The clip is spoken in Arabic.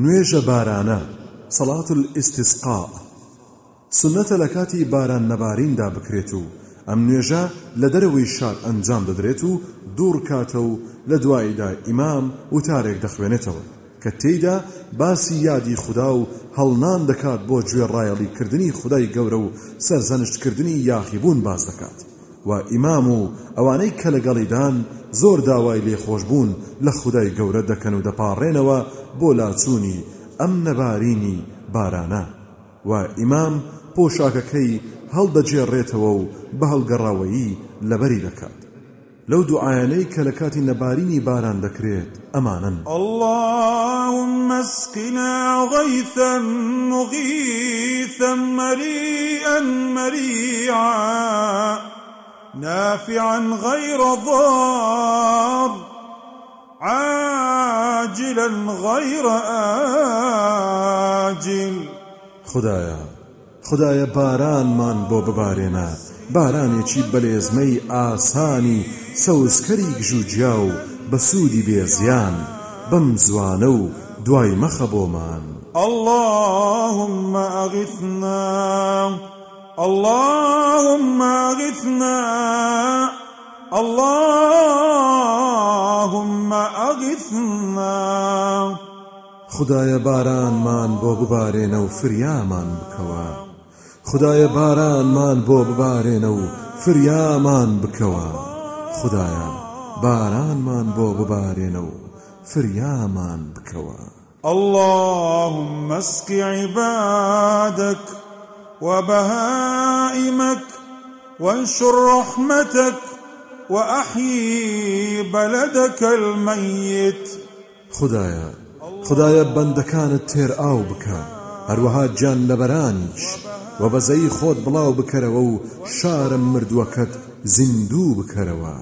نوێژە بارانە. صلاة الاستسقاء سنەتە لە کاتی باران نەباریندا بکرێت و ئەم نوێژە لە دەرەوەی شار ئەنجام دەدرێت و دوو ڕکاتە و لە دواییدا ئیمام وتارێک دەخوێنێتەوە کە تێیدا باسی یادی خودا و هەڵنان دەکات بۆ گوێ ڕایەڵیکردنی خدای گەورە و سەرزەنشتکردنی یاخیبوون باس دەکات. و ئیمام و ئەوانەی کە لەگەڵیدان زۆر داوای لێخۆشببوون لە خدای گەورە دەکەن و دەپاڕێنەوە بۆ لاچوونی ئەم نەبارینی بارانە. و ئیمام پۆشاکەکەی هەڵدەجێڕێتەوە و بە هەڵگەڕاوەیی لەبەری دەکات. لەو دوعاانەی کە لە کاتی نەبارینی باران دەکرێت ئەمانن. اللهم اسقنا غيثا مغيثا مريئا مريعا. نافعا غير ضار عاجلا غير آجل. خدایا خدایە بارانمان بۆ ببارێنە بارانێکی بەلێزمەی ئاسانی سەوزکەری گژوجیا و بە سوودی بێزیان. بەم زوانە و دوای مەخە بۆمان. اللهم أغثنا اللهم اللهم أغثنا. خدایە بارانمان بۆ ببارێنە و فریامان بکەوە. خدایە بارانمان بۆ ببارێنە و فریامان بکەوە. خدایە بارانمان بۆ ببارێنە و فریامان بکەوە. اللهم اسق عبادك وبهائمك وانشر رحمتك وأحيي بلدك الميت. خدایە خدایە بەندەکانت تێر ئاو بکە. هەروەها جان لەبەرانیش و بەزەی خۆت بڵاو بکەرەوە و شارم مردووەکەت زیندوو بکەرەوە.